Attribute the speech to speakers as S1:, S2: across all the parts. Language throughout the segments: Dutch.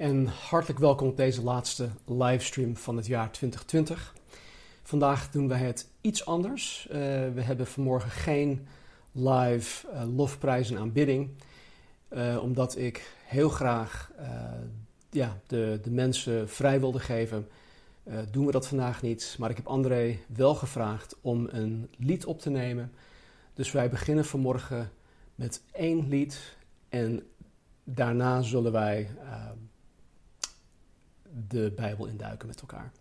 S1: en hartelijk welkom op deze laatste livestream van het jaar 2020. Vandaag doen wij het iets anders. Uh, we hebben vanmorgen geen live uh, lofprijs en aanbidding, uh, omdat ik heel graag ja, de, de mensen vrij wilde geven. doen we dat vandaag niet, maar ik heb André wel gevraagd om een lied op te nemen. Dus wij beginnen vanmorgen met één lied en daarna zullen wij de Bijbel induiken met elkaar.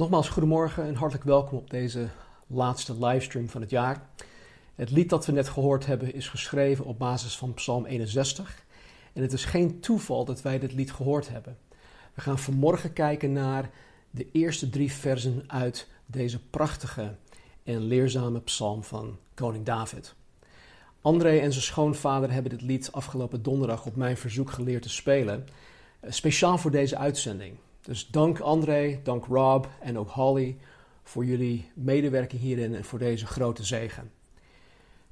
S1: Nogmaals, goedemorgen en hartelijk welkom op deze laatste livestream van het jaar. Het lied dat we net gehoord hebben is geschreven op basis van Psalm 61. En het is geen toeval dat wij dit lied gehoord hebben. We gaan vanmorgen kijken naar de eerste drie versen uit deze prachtige en leerzame psalm van koning David. André en zijn schoonvader hebben dit lied afgelopen donderdag op mijn verzoek geleerd te spelen, eh, speciaal voor deze uitzending. Dus dank André, dank Rob en ook Holly voor jullie medewerking hierin en voor deze grote zegen.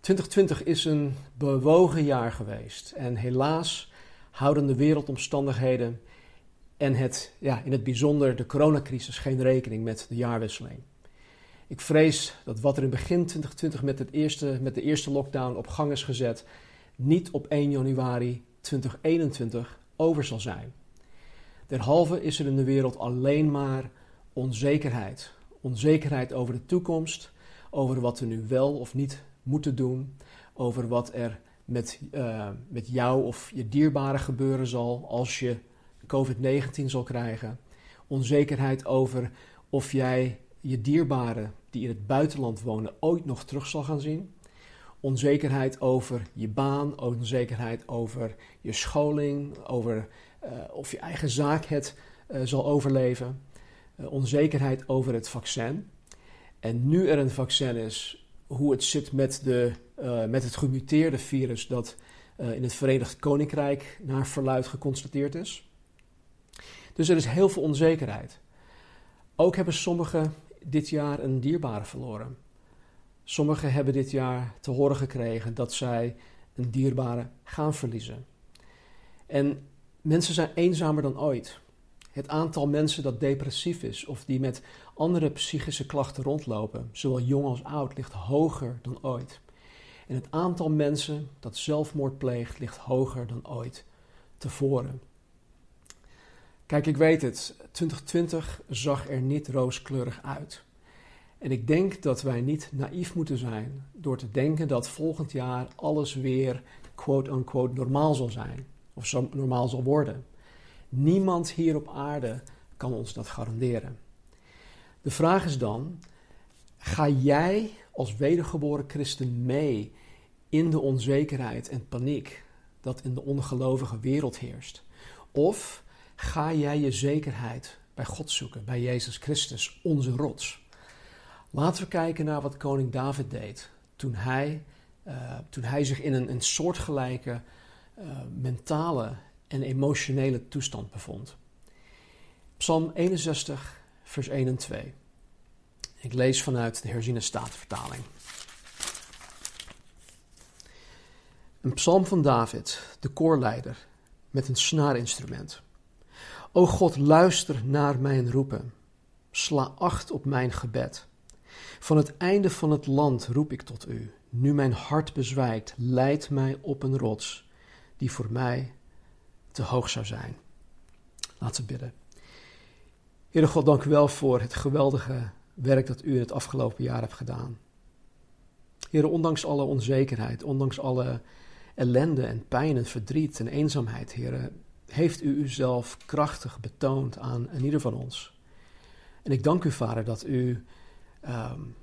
S1: 2020 is een bewogen jaar geweest en helaas houden de wereldomstandigheden en het, ja, in het bijzonder de coronacrisis geen rekening met de jaarwisseling.
S2: Ik vrees dat wat er in begin 2020 met, het eerste, met de eerste lockdown op gang is gezet, niet op 1 januari 2021 over zal zijn. Derhalve is er in de wereld alleen maar onzekerheid. Onzekerheid over de toekomst, over wat we nu wel of niet moeten doen, over wat er met, uh, met jou of je dierbaren gebeuren zal als je COVID-19 zal krijgen. Onzekerheid over of jij je dierbaren die in het buitenland wonen ooit nog terug zal gaan zien. Onzekerheid over je baan, onzekerheid over je scholing, over of je eigen zaak het uh, zal overleven. Uh, onzekerheid over het vaccin. En nu er een vaccin is, hoe het zit met, de, met het gemuteerde virus dat in het Verenigd Koninkrijk naar verluid geconstateerd is. Dus er is heel veel onzekerheid. Ook hebben sommigen dit jaar een dierbare verloren. Sommigen hebben dit jaar te horen gekregen dat zij een dierbare gaan verliezen. En mensen zijn eenzamer dan ooit. Het aantal mensen dat depressief is of die met andere psychische klachten rondlopen, zowel jong als oud, ligt hoger dan ooit. En het aantal mensen dat zelfmoord pleegt, ligt hoger dan ooit tevoren. Kijk, ik weet het, 2020 zag er niet rooskleurig uit. En ik denk dat wij niet naïef moeten zijn door te denken dat volgend jaar alles weer quote-unquote normaal zal zijn. Of zo normaal zal worden. Niemand hier op aarde kan ons dat garanderen. De vraag is dan: ga jij als wedergeboren christen mee in de onzekerheid en paniek dat in de ongelovige wereld heerst? Of ga jij je zekerheid bij God zoeken, bij Jezus Christus, onze rots? Laten we kijken naar wat koning David deed toen hij, uh, toen hij zich in een, een soortgelijke uh, mentale en emotionele toestand bevond. Psalm 61, vers 1 en 2. Ik lees vanuit de herziene statenvertaling. Een psalm van David, de koorleider, met een snaarinstrument. O God, luister naar mijn roepen. Sla acht op mijn gebed. Van het einde van het land roep ik tot u. Nu mijn hart bezwijkt, leid mij op een rots die voor mij te hoog zou zijn. Laten we bidden. Heere God, dank u wel voor het geweldige werk dat u in het afgelopen jaar hebt gedaan. Heere, ondanks alle onzekerheid, ondanks alle ellende en pijn en verdriet en eenzaamheid, Heere, heeft u uzelf krachtig betoond aan ieder van ons. En ik dank u, Vader, dat u um,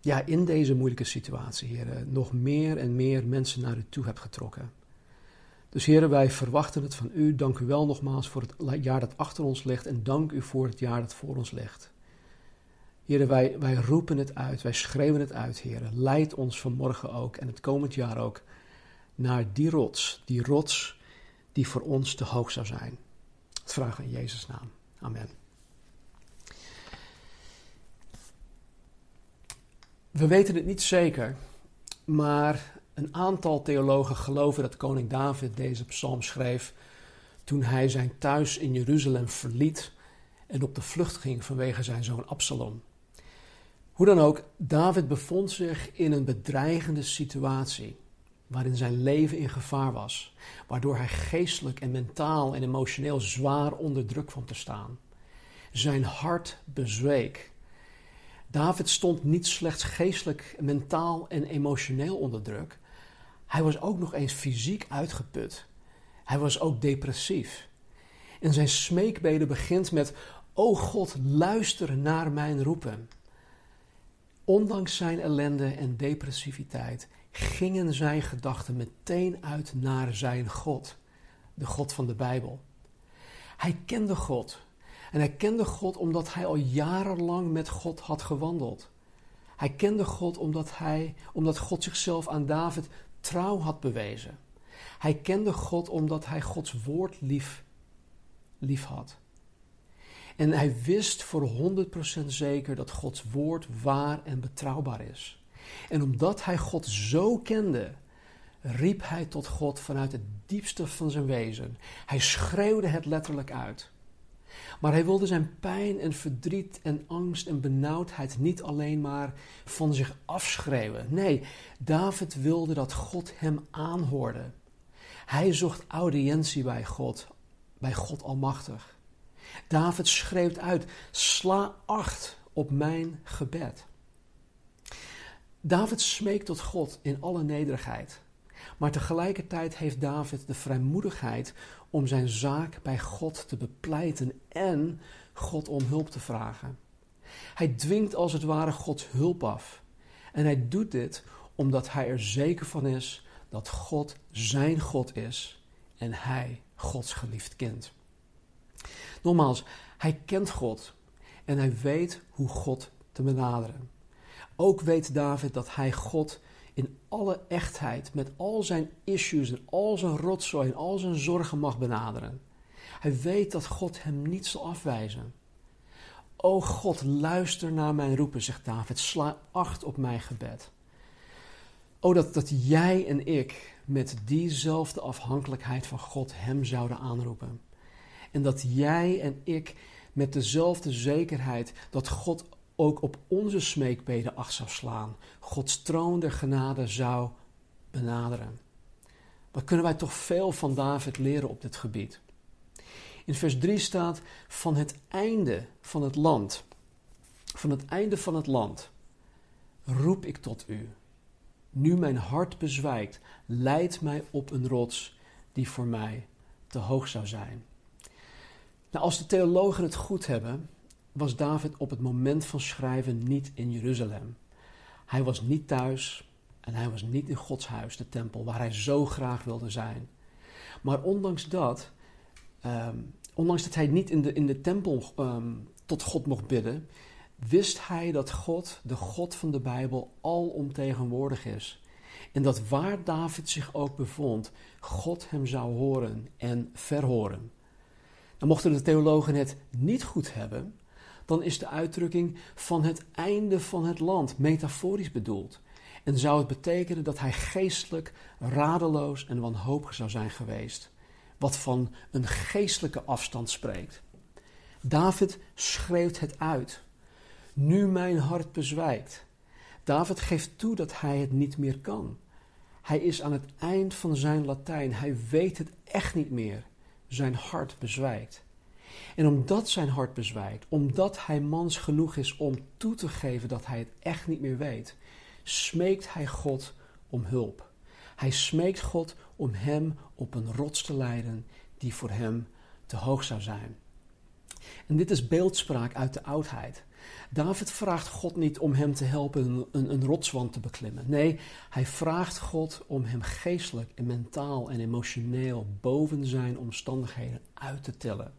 S2: ja, in deze moeilijke situatie, heren, nog meer en meer mensen naar u toe hebt getrokken. Dus heren, wij verwachten het van u. Dank u wel nogmaals voor het jaar dat achter ons ligt en dank u voor het jaar dat voor ons ligt. Heren, wij, wij roepen het uit, wij schreeuwen het uit, heren. Leid ons vanmorgen ook en het komend jaar ook naar die rots, die rots die voor ons te hoog zou zijn. Het vragen in Jezus' naam. Amen. We weten het niet zeker, maar een aantal theologen geloven dat koning David deze psalm schreef toen hij zijn thuis in Jeruzalem verliet en op de vlucht ging vanwege zijn zoon Absalom. Hoe dan ook, David bevond zich in een bedreigende situatie waarin zijn leven in gevaar was, waardoor hij geestelijk en mentaal en emotioneel zwaar onder druk kwam te staan. Zijn hart bezweek David stond niet slechts geestelijk, mentaal en emotioneel onder druk. Hij was ook nog eens fysiek uitgeput. Hij was ook depressief. En zijn smeekbede begint met: O God, luister naar mijn roepen. Ondanks zijn ellende en depressiviteit gingen zijn gedachten meteen uit naar zijn God, de God van de Bijbel. Hij kende God, en hij kende God omdat hij al jarenlang met God had gewandeld. Hij kende God omdat, hij, omdat God zichzelf aan David trouw had bewezen. Hij kende God omdat hij Gods woord lief, lief had. En hij wist voor 100% zeker dat Gods woord waar en betrouwbaar is. En omdat hij God zo kende, riep hij tot God vanuit het diepste van zijn wezen. Hij schreeuwde het letterlijk uit. Maar hij wilde zijn pijn en verdriet en angst en benauwdheid niet alleen maar van zich afschreeuwen. Nee, David wilde dat God hem aanhoorde. Hij zocht audiëntie bij God, bij God Almachtig. David schreeuwt uit: sla acht op mijn gebed. David smeekt tot God in alle nederigheid. Maar tegelijkertijd heeft David de vrijmoedigheid om zijn zaak bij God te bepleiten en God om hulp te vragen. Hij dwingt als het ware Gods hulp af. En hij doet dit omdat hij er zeker van is dat God zijn God is en hij Gods geliefd kind. Nogmaals, hij kent God en hij weet hoe God te benaderen. Ook weet David dat hij God in alle echtheid, met al zijn issues en al zijn rotzooi en al zijn zorgen mag benaderen. Hij weet dat God hem niet zal afwijzen. O God, luister naar mijn roepen, zegt David. Sla acht op mijn gebed. O, dat, dat jij en ik met diezelfde afhankelijkheid van God hem zouden aanroepen. En dat jij en ik met dezelfde zekerheid dat God ook op onze smeekbeden acht zou slaan, Gods troon der genade zou benaderen. Wat kunnen wij toch veel van David leren op dit gebied? In vers 3 staat: Van het einde van het land, van het einde van het land, roep ik tot u. Nu mijn hart bezwijkt, leid mij op een rots die voor mij te hoog zou zijn. Nou, als de theologen het goed hebben, was David op het moment van schrijven niet in Jeruzalem. Hij was niet thuis en hij was niet in Gods huis, de tempel, waar hij zo graag wilde zijn. Maar ondanks dat, ehm, ondanks dat hij niet in de, in de tempel ehm, tot God mocht bidden, wist hij dat God, de God van de Bijbel, alomtegenwoordig is. En dat waar David zich ook bevond, God hem zou horen en verhoren. Dan mochten de theologen het niet goed hebben, dan is de uitdrukking van het einde van het land metaforisch bedoeld. En zou het betekenen dat hij geestelijk radeloos en wanhopig zou zijn geweest, wat van een geestelijke afstand spreekt. David schreeuwt het uit. Nu mijn hart bezwijkt. David geeft toe dat hij het niet meer kan. Hij is aan het eind van zijn Latijn. Hij weet het echt niet meer. Zijn hart bezwijkt. En omdat zijn hart bezwijkt, omdat hij mans genoeg is om toe te geven dat hij het echt niet meer weet, smeekt hij God om hulp. Hij smeekt God om hem op een rots te leiden die voor hem te hoog zou zijn. En dit is beeldspraak uit de oudheid. David vraagt God niet om hem te helpen een, een, rotswand te beklimmen. Nee, hij vraagt God om hem geestelijk en mentaal en emotioneel boven zijn omstandigheden uit te tillen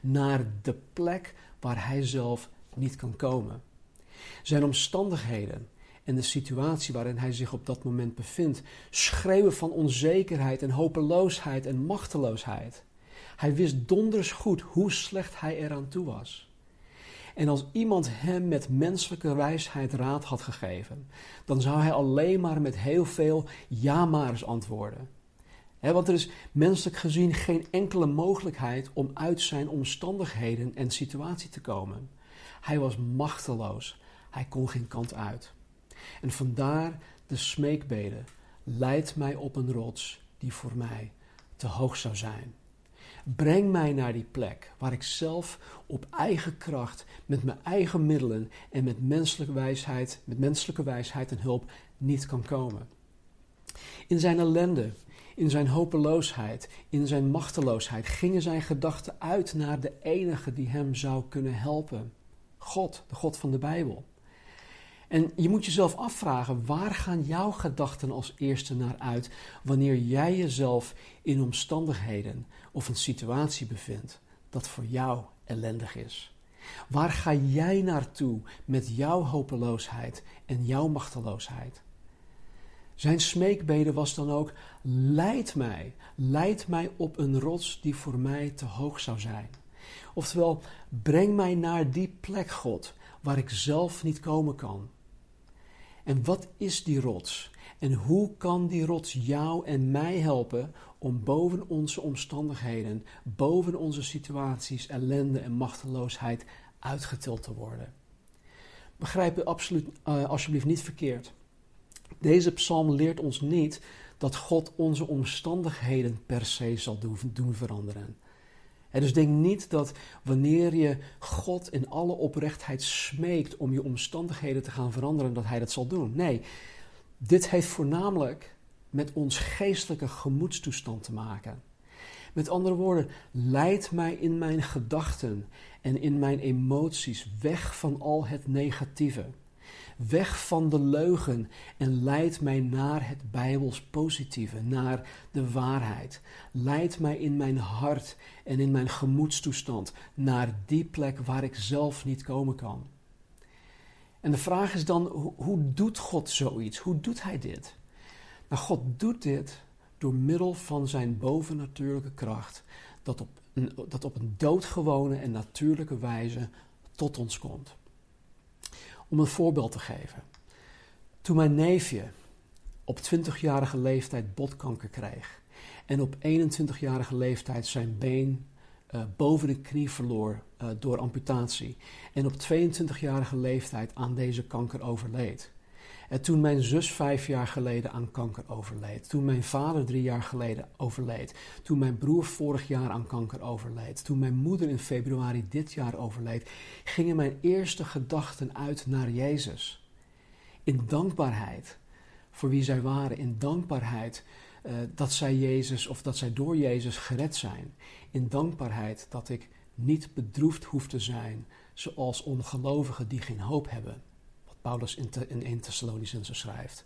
S2: naar de plek waar hij zelf niet kan komen. Zijn omstandigheden en de situatie waarin hij zich op dat moment bevindt schreeuwen van onzekerheid en hopeloosheid en machteloosheid. Hij wist donders goed hoe slecht hij eraan toe was. En als iemand hem met menselijke wijsheid raad had gegeven, dan zou hij alleen maar met heel veel ja-maars antwoorden want er is menselijk gezien geen enkele mogelijkheid om uit zijn omstandigheden en situatie te komen. Hij was machteloos. Hij kon geen kant uit. En vandaar de smeekbeden. Leid mij op een rots die voor mij te hoog zou zijn. Breng mij naar die plek waar ik zelf op eigen kracht, met mijn eigen middelen en met menselijke wijsheid, met menselijke wijsheid en hulp niet kan komen. In zijn ellende in zijn hopeloosheid, in zijn machteloosheid, gingen zijn gedachten uit naar de enige die hem zou kunnen helpen: God, de God van de Bijbel. En je moet jezelf afvragen, waar gaan jouw gedachten als eerste naar uit wanneer jij jezelf in omstandigheden of een situatie bevindt dat voor jou ellendig is? Waar ga jij naartoe met jouw hopeloosheid en jouw machteloosheid? Zijn smeekbede was dan ook: leid mij, leid mij op een rots die voor mij te hoog zou zijn. Oftewel, breng mij naar die plek, God, waar ik zelf niet komen kan. En wat is die rots? En hoe kan die rots jou en mij helpen om boven onze omstandigheden, boven onze situaties, ellende en machteloosheid uitgetild te worden? Begrijp het absoluut, uh, alsjeblieft niet verkeerd. Deze psalm leert ons niet dat God onze omstandigheden per se zal doen, veranderen. En dus denk niet dat wanneer je God in alle oprechtheid smeekt om je omstandigheden te gaan veranderen, dat Hij dat zal doen. Nee, dit heeft voornamelijk met ons geestelijke gemoedstoestand te maken. Met andere woorden, leid mij in mijn gedachten en in mijn emoties weg van al het negatieve. Weg van de leugen en leid mij naar het Bijbels positieve, naar de waarheid. Leid mij in mijn hart en in mijn gemoedstoestand naar die plek waar ik zelf niet komen kan. En de vraag is dan, hoe doet God zoiets? Hoe doet Hij dit? Nou, God doet dit door middel van zijn bovennatuurlijke kracht, dat op een, dat op een doodgewone en natuurlijke wijze tot ons komt. Om een voorbeeld te geven. Toen mijn neefje op 20-jarige leeftijd botkanker kreeg en op 21-jarige leeftijd zijn been uh, boven de knie verloor uh, door amputatie en op 22-jarige leeftijd aan deze kanker overleed. En toen mijn zus vijf jaar geleden aan kanker overleed. Toen mijn vader drie jaar geleden overleed. Toen mijn broer vorig jaar aan kanker overleed. Toen mijn moeder in februari dit jaar overleed. Gingen mijn eerste gedachten uit naar Jezus. In dankbaarheid voor wie zij waren. In dankbaarheid uh, dat zij Jezus of dat zij door Jezus gered zijn. In dankbaarheid dat ik niet bedroefd hoef te zijn zoals ongelovigen die geen hoop hebben. Paulus in, te, in 1 Thessalonicense schrijft.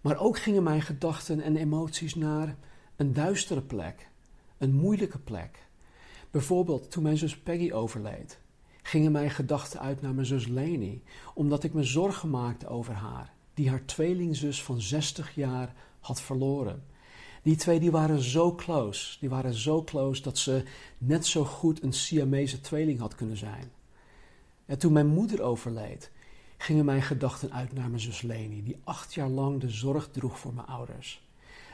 S2: Maar ook gingen mijn gedachten en emoties naar een duistere plek, een moeilijke plek. Bijvoorbeeld toen mijn zus Peggy overleed, gingen mijn gedachten uit naar mijn zus Leni, omdat ik me zorgen maakte over haar, die haar tweelingzus van 60 jaar had verloren. Die twee die waren zo close, die waren zo close dat ze net zo goed een Siamese tweeling had kunnen zijn. En toen mijn moeder overleed, gingen mijn gedachten uit naar mijn zus Leni, die acht jaar lang de zorg droeg voor mijn ouders.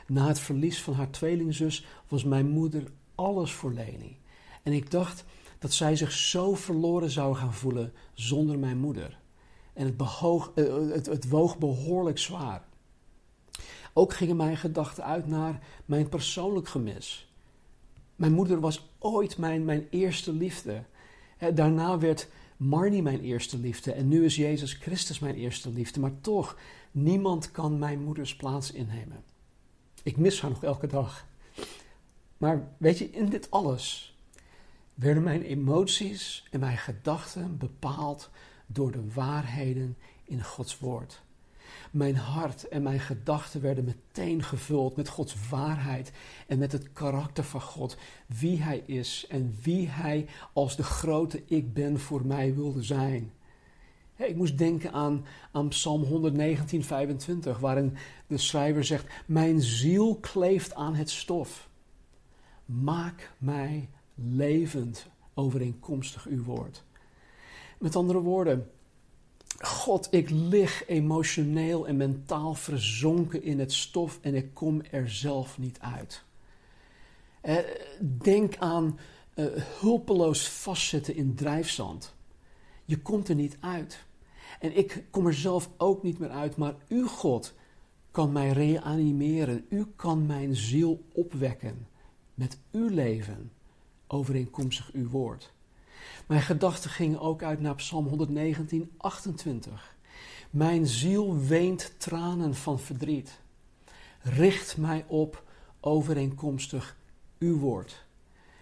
S2: Na het verlies van haar tweelingzus was mijn moeder alles voor Leni. En ik dacht dat zij zich zo verloren zou gaan voelen zonder mijn moeder. En het, behoog, eh, het, het woog behoorlijk zwaar. Ook gingen mijn gedachten uit naar mijn persoonlijk gemis. Mijn moeder was ooit mijn, mijn eerste liefde. Daarna werd Marnie mijn eerste liefde en nu is Jezus Christus mijn eerste liefde. Maar toch, niemand kan mijn moeders plaats innemen. Ik mis haar nog elke dag. Maar weet je, in dit alles werden mijn emoties en mijn gedachten bepaald door de waarheden in Gods woord. Mijn hart en mijn gedachten werden meteen gevuld met Gods waarheid en met het karakter van God, wie Hij is en wie Hij als de grote ik ben voor mij wilde zijn. Ik moest denken aan, Psalm 119, 25, waarin de schrijver zegt: Mijn ziel kleeft aan het stof. Maak mij levend overeenkomstig uw woord. Met andere woorden, God, ik lig emotioneel en mentaal verzonken in het stof en ik kom er zelf niet uit. Eh, denk aan uh, hulpeloos vastzitten in drijfzand. Je komt er niet uit. En ik kom er zelf ook niet meer uit, maar u, God, kan mij reanimeren. U kan mijn ziel opwekken met uw leven, overeenkomstig uw woord. Mijn gedachten gingen ook uit naar Psalm 119, 28. Mijn ziel weent tranen van verdriet. Richt mij op overeenkomstig uw woord.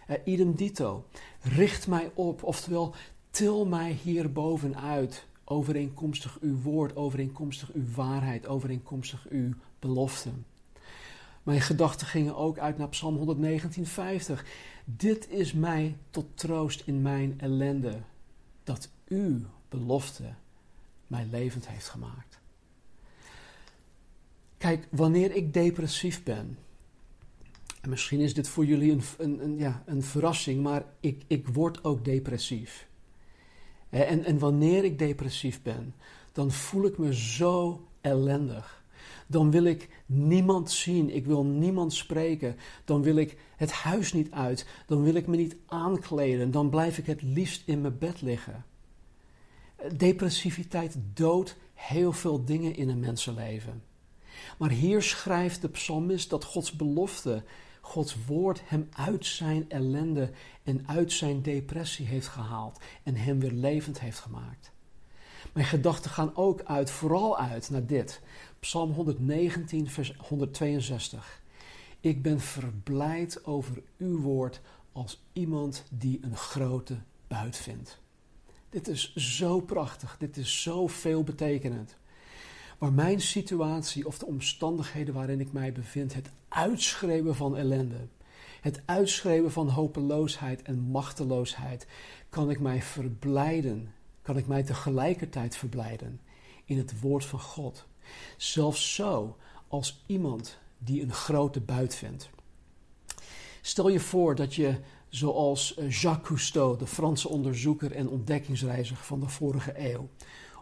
S2: Eh, idem dito. Richt mij op, oftewel til mij hierboven uit. Overeenkomstig uw woord, overeenkomstig uw waarheid, overeenkomstig uw beloften. Mijn gedachten gingen ook uit naar Psalm 119:50. Dit is mij tot troost in mijn ellende, dat uw belofte mij levend heeft gemaakt. Kijk, wanneer ik depressief ben, en misschien is dit voor jullie een, een, een ja, een verrassing, maar ik, ik word ook depressief. En, en wanneer ik depressief ben, dan voel ik me zo ellendig. Dan wil ik niemand zien, ik wil niemand spreken. Dan wil ik het huis niet uit, dan wil ik me niet aankleden, dan blijf ik het liefst in mijn bed liggen. Depressiviteit doodt heel veel dingen in een mensenleven. Maar hier schrijft de psalmist dat Gods belofte, Gods woord hem uit zijn ellende en uit zijn depressie heeft gehaald en hem weer levend heeft gemaakt. Mijn gedachten gaan ook uit, vooral uit naar dit. Psalm 119, vers 162. Ik ben verblijd over uw woord als iemand die een grote buit vindt. Dit is zo prachtig, dit is zo veelbetekenend. Waar mijn situatie of de omstandigheden waarin ik mij bevind, het uitschreeuwen van ellende, het uitschreeuwen van hopeloosheid en machteloosheid, kan ik mij verblijden, kan ik mij tegelijkertijd verblijden in het woord van God. Zelfs zo als iemand die een grote buit vindt. Stel je voor dat je, zoals eh, Jacques Cousteau, de Franse onderzoeker en ontdekkingsreiziger van de vorige eeuw,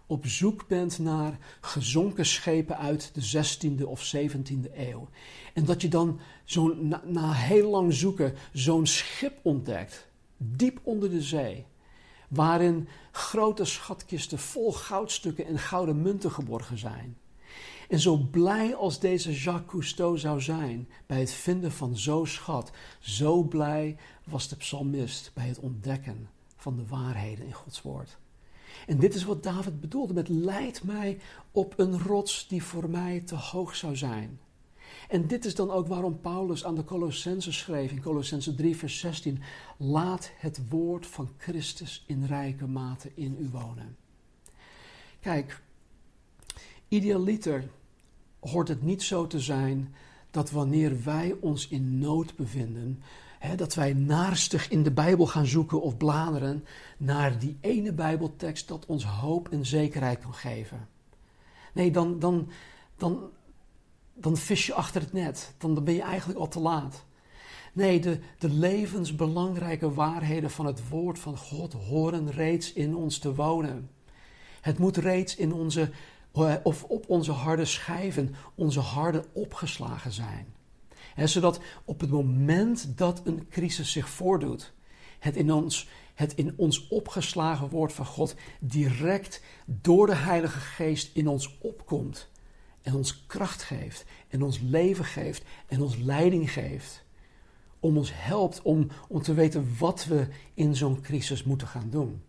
S2: op zoek bent naar gezonken schepen uit de 16e of 17e eeuw. En dat je dan zo'n, na, na heel lang zoeken zo'n schip ontdekt, diep onder de zee, waarin grote schatkisten vol goudstukken en gouden munten geborgen zijn. En zo blij als deze Jacques Cousteau zou zijn bij het vinden van zo'n schat, zo blij was de psalmist bij het ontdekken van de waarheden in Gods woord. En dit is wat David bedoelde met leid mij op een rots die voor mij te hoog zou zijn. En dit is dan ook waarom Paulus aan de Colossense schreef in Colossense 3 vers 16: Laat het woord van Christus in rijke mate in u wonen. Kijk, idealiter hoort het niet zo te zijn dat wanneer wij ons in nood bevinden, hè, dat wij naarstig in de Bijbel gaan zoeken of bladeren naar die ene Bijbeltekst dat ons hoop en zekerheid kan geven. Nee, dan, dan, dan, dan vis je achter het net. Dan, dan ben je eigenlijk al te laat. Nee, de, de levensbelangrijke waarheden van het woord van God horen reeds in ons te wonen. Het moet reeds in onze of op onze harde schijven, onze harden opgeslagen zijn. zodat op het moment dat een crisis zich voordoet, het in, ons, het in ons opgeslagen woord van God direct door de Heilige Geest in ons opkomt en ons kracht geeft en ons leven geeft en ons leiding geeft. Om ons helpt om, om te weten wat we in zo'n crisis moeten gaan doen.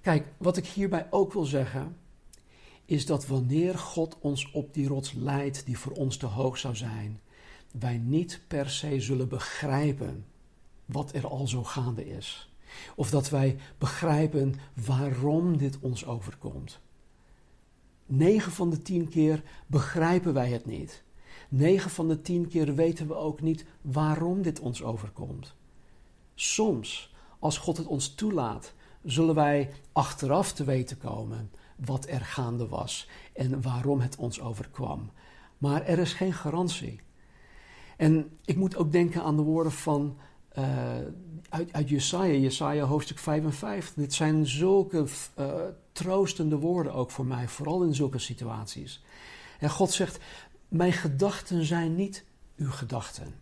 S2: Kijk, wat ik hierbij ook wil zeggen, is dat wanneer God ons op die rots leidt die voor ons te hoog zou zijn, wij niet per se zullen begrijpen wat er al zo gaande is. Of dat wij begrijpen waarom dit ons overkomt. 9 van de 10 keer begrijpen wij het niet. 9 van de 10 keer weten we ook niet waarom dit ons overkomt. Soms, als God het ons toelaat, zullen wij achteraf te weten komen wat er gaande was en waarom het ons overkwam. Maar er is geen garantie. En ik moet ook denken aan de woorden van uh, uit, uit Jesaja, Jesaja hoofdstuk 55. Dit zijn zulke uh, troostende woorden ook voor mij, vooral in zulke situaties. En God zegt, mijn gedachten zijn niet uw gedachten.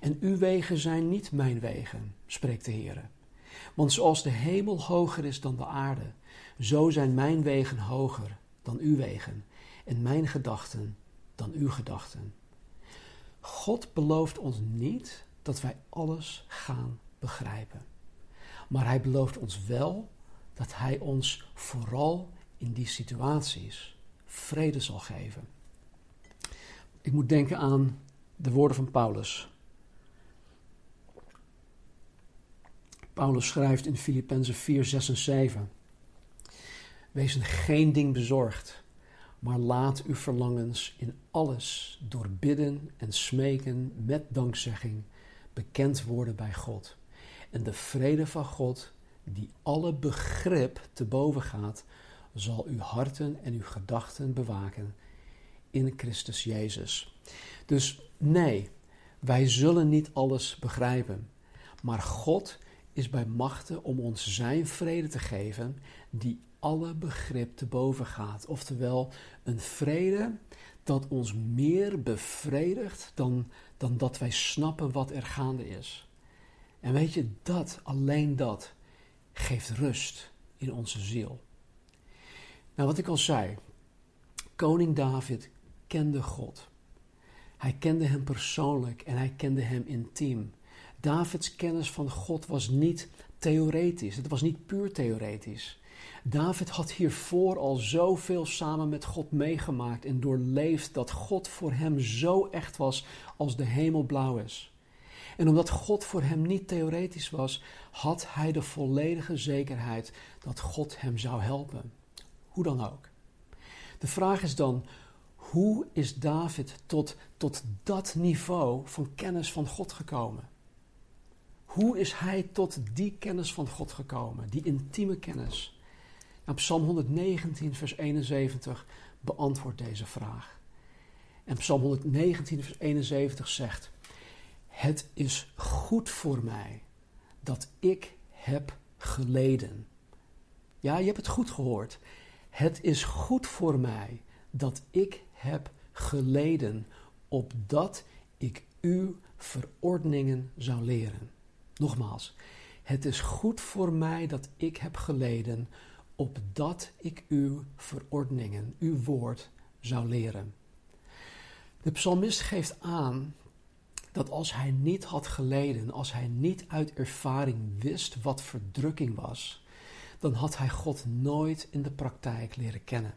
S2: En uw wegen zijn niet mijn wegen, spreekt de Heer. Want zoals de hemel hoger is dan de aarde, zo zijn mijn wegen hoger dan uw wegen en mijn gedachten dan uw gedachten. God belooft ons niet dat wij alles gaan begrijpen. Maar hij belooft ons wel dat hij ons vooral in die situaties vrede zal geven. Ik moet denken aan de woorden van Paulus. Paulus schrijft in Filippenzen 4, 6 en 7. Wees geen ding bezorgd, maar laat uw verlangens in alles door bidden en smeken met dankzegging bekend worden bij God. En de vrede van God, die alle begrip te boven gaat, zal uw harten en uw gedachten bewaken in Christus Jezus. Dus nee, wij zullen niet alles begrijpen, maar God is bij machten om ons zijn vrede te geven, die alle begrip te boven gaat. Oftewel, een vrede dat ons meer bevredigt dan, dan dat wij snappen wat er gaande is. En weet je, dat, alleen dat, geeft rust in onze ziel. Nou, wat ik al zei, koning David kende God. Hij kende hem persoonlijk en hij kende hem intiem. Davids kennis van God was niet theoretisch, het was niet puur theoretisch. David had hiervoor al zoveel samen met God meegemaakt en doorleefd dat God voor hem zo echt was als de hemel blauw is. En omdat God voor hem niet theoretisch was, had hij de volledige zekerheid dat God hem zou helpen. Hoe dan ook. De vraag is dan, hoe is David tot, tot dat niveau van kennis van God gekomen? Hoe is hij tot die kennis van God gekomen, die intieme kennis? Nou, Psalm 119, vers 71 beantwoordt deze vraag. En Psalm 119, vers 71 zegt: Het is goed voor mij dat ik heb geleden. Ja, je hebt het goed gehoord. Het is goed voor mij dat ik heb geleden, opdat ik uw verordeningen zou leren. Nogmaals, het is goed voor mij dat ik heb geleden, opdat ik uw verordeningen, uw woord zou leren. De psalmist geeft aan dat als hij niet had geleden, als hij niet uit ervaring wist wat verdrukking was, dan had hij God nooit in de praktijk leren kennen.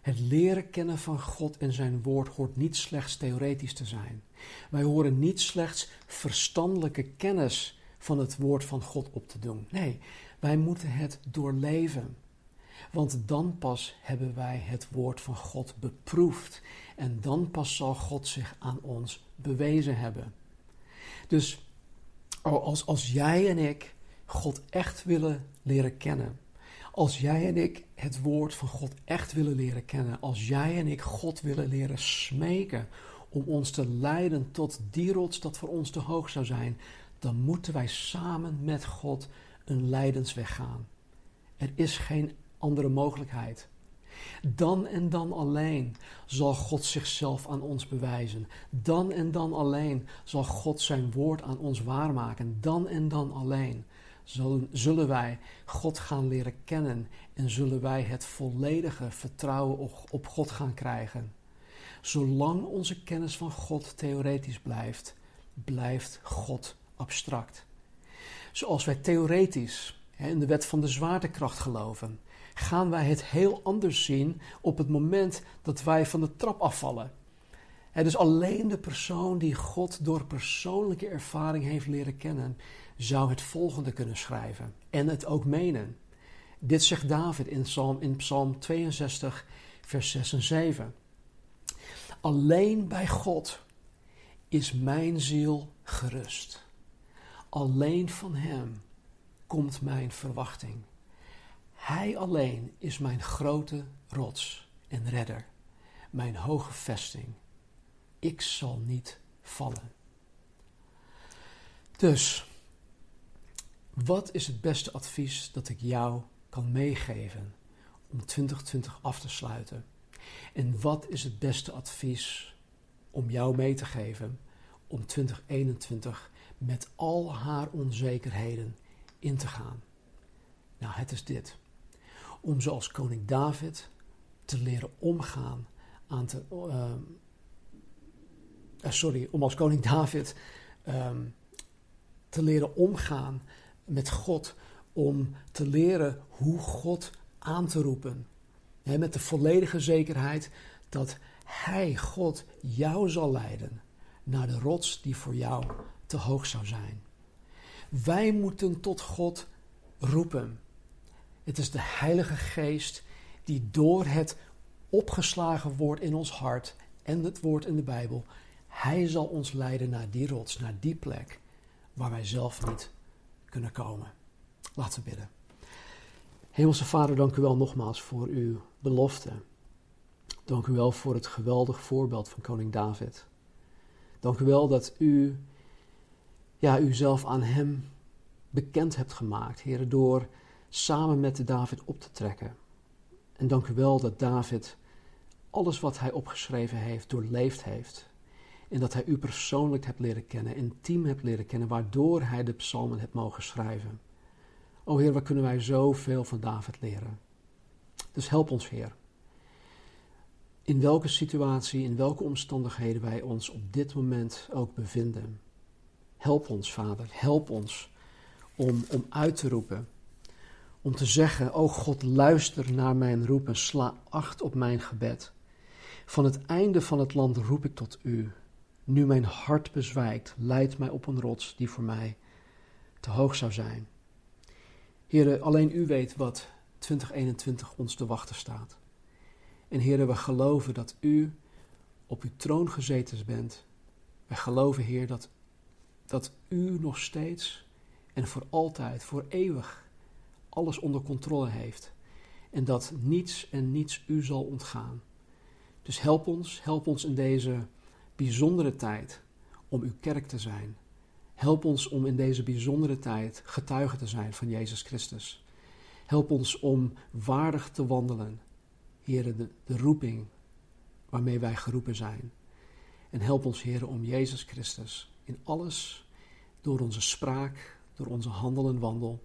S2: Het leren kennen van God en zijn woord hoort niet slechts theoretisch te zijn. Wij horen niet slechts verstandelijke kennis van het woord van God op te doen. Nee, wij moeten het doorleven. Want dan pas hebben wij het woord van God beproefd. En dan pas zal God zich aan ons bewezen hebben. Dus als, als jij en ik God echt willen leren kennen, als jij en ik het woord van God echt willen leren kennen, als jij en ik God willen leren smeken om ons te leiden tot die rots dat voor ons te hoog zou zijn, dan moeten wij samen met God een lijdensweg gaan. Er is geen andere mogelijkheid. Dan en dan alleen zal God zichzelf aan ons bewijzen. Dan en dan alleen zal God zijn woord aan ons waarmaken. Dan en dan alleen zullen wij God gaan leren kennen en zullen wij het volledige vertrouwen op God gaan krijgen. Zolang onze kennis van God theoretisch blijft, blijft God abstract. Zoals wij theoretisch in de wet van de zwaartekracht geloven, gaan wij het heel anders zien op het moment dat wij van de trap afvallen. dus alleen de persoon die God door persoonlijke ervaring heeft leren kennen, zou het volgende kunnen schrijven en het ook menen. Dit zegt David in Psalm, in Psalm 62, vers 6 en 7. Alleen bij God is mijn ziel gerust. Alleen van Hem komt mijn verwachting. Hij alleen is mijn grote rots en redder, mijn hoge vesting. Ik zal niet vallen. Dus, wat is het beste advies dat ik jou kan meegeven om 2020 af te sluiten? En wat is het beste advies om jou mee te geven om 2021 met al haar onzekerheden in te gaan? Nou, het is dit. Om zoals koning David te leren omgaan aan te. Uh, sorry, om als koning David um, te leren omgaan met God. Om te leren hoe God aan te roepen met de volledige zekerheid dat Hij, God, jou zal leiden naar de rots die voor jou te hoog zou zijn. Wij moeten tot God roepen. Het is de Heilige Geest die door het opgeslagen woord in ons hart en het woord in de Bijbel, Hij zal ons leiden naar die rots, naar die plek waar wij zelf niet kunnen komen. Laten we bidden. Hemelse Vader, dank u wel nogmaals voor uw belofte. Dank u wel voor het geweldig voorbeeld van koning David. Dank u wel dat u, ja, u zelf aan hem bekend hebt gemaakt, Heer, door samen met David op te trekken. En dank u wel dat David alles wat hij opgeschreven heeft, doorleefd heeft. En dat hij u persoonlijk hebt leren kennen, intiem hebt leren kennen, waardoor hij de psalmen hebt mogen schrijven. O Heer, wat kunnen wij zoveel van David leren? Dus help ons, Heer. In welke situatie, in welke omstandigheden wij ons op dit moment ook bevinden. Help ons, Vader. Help ons om, om uit te roepen. Om te zeggen, o God, luister naar mijn roep en sla acht op mijn gebed. Van het einde van het land roep ik tot u. Nu mijn hart bezwijkt, leid mij op een rots die voor mij te hoog zou zijn. Heren, alleen u weet wat 2021 ons te wachten staat. En heren, we geloven dat u op uw troon gezeten bent. Wij geloven, Heer, dat, dat u nog steeds en voor altijd, voor eeuwig, alles onder controle heeft. En dat niets en niets u zal ontgaan. Dus help ons, help ons in deze bijzondere tijd om uw kerk te zijn. Help ons om in deze bijzondere tijd getuige te zijn van Jezus Christus. Help ons om waardig te wandelen, Heer, de, roeping waarmee wij geroepen zijn. En help ons, Heer, om Jezus Christus in alles, door onze spraak, door onze handel en wandel,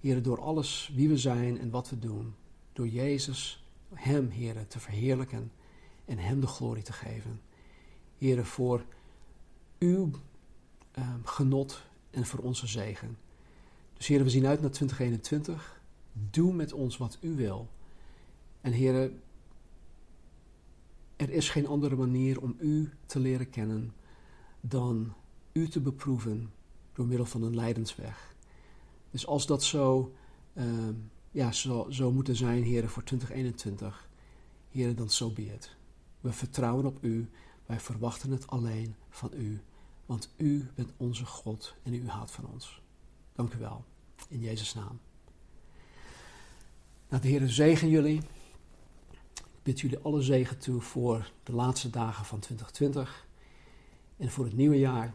S2: Heer, door alles wie we zijn en wat we doen, door Jezus, Hem, Heer, te verheerlijken en Hem de glorie te geven. Heer, voor uw uh, genot en voor onze zegen. Dus Heer, we zien uit naar 2021. Doe met ons wat u wil. En Heer, er is geen andere manier om u te leren kennen dan u te beproeven door middel van een lijdensweg. Dus als dat zo, uh, ja, zo, zo moeten zijn, Heer, voor 2021, Heer, dan zo so be. We vertrouwen op u. Wij verwachten het alleen van u. Want u bent onze God en u houdt van ons. Dank u wel. In Jezus' naam. Nou, de Heer zegen jullie. Ik bid jullie alle zegen toe voor de laatste dagen van 2020. En voor het nieuwe jaar.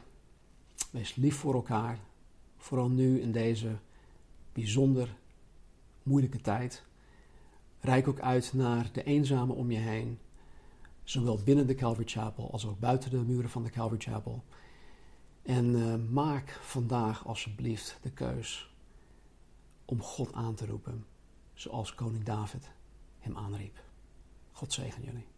S2: Wees lief voor elkaar. Vooral nu in deze bijzonder moeilijke tijd. Rijk ook uit naar de eenzame om je heen Zowel binnen de Calvary Chapel als ook buiten de muren van de Calvary Chapel. En uh, maak vandaag alsjeblieft de keus om God aan te roepen, zoals koning David hem aanriep. God zegen jullie.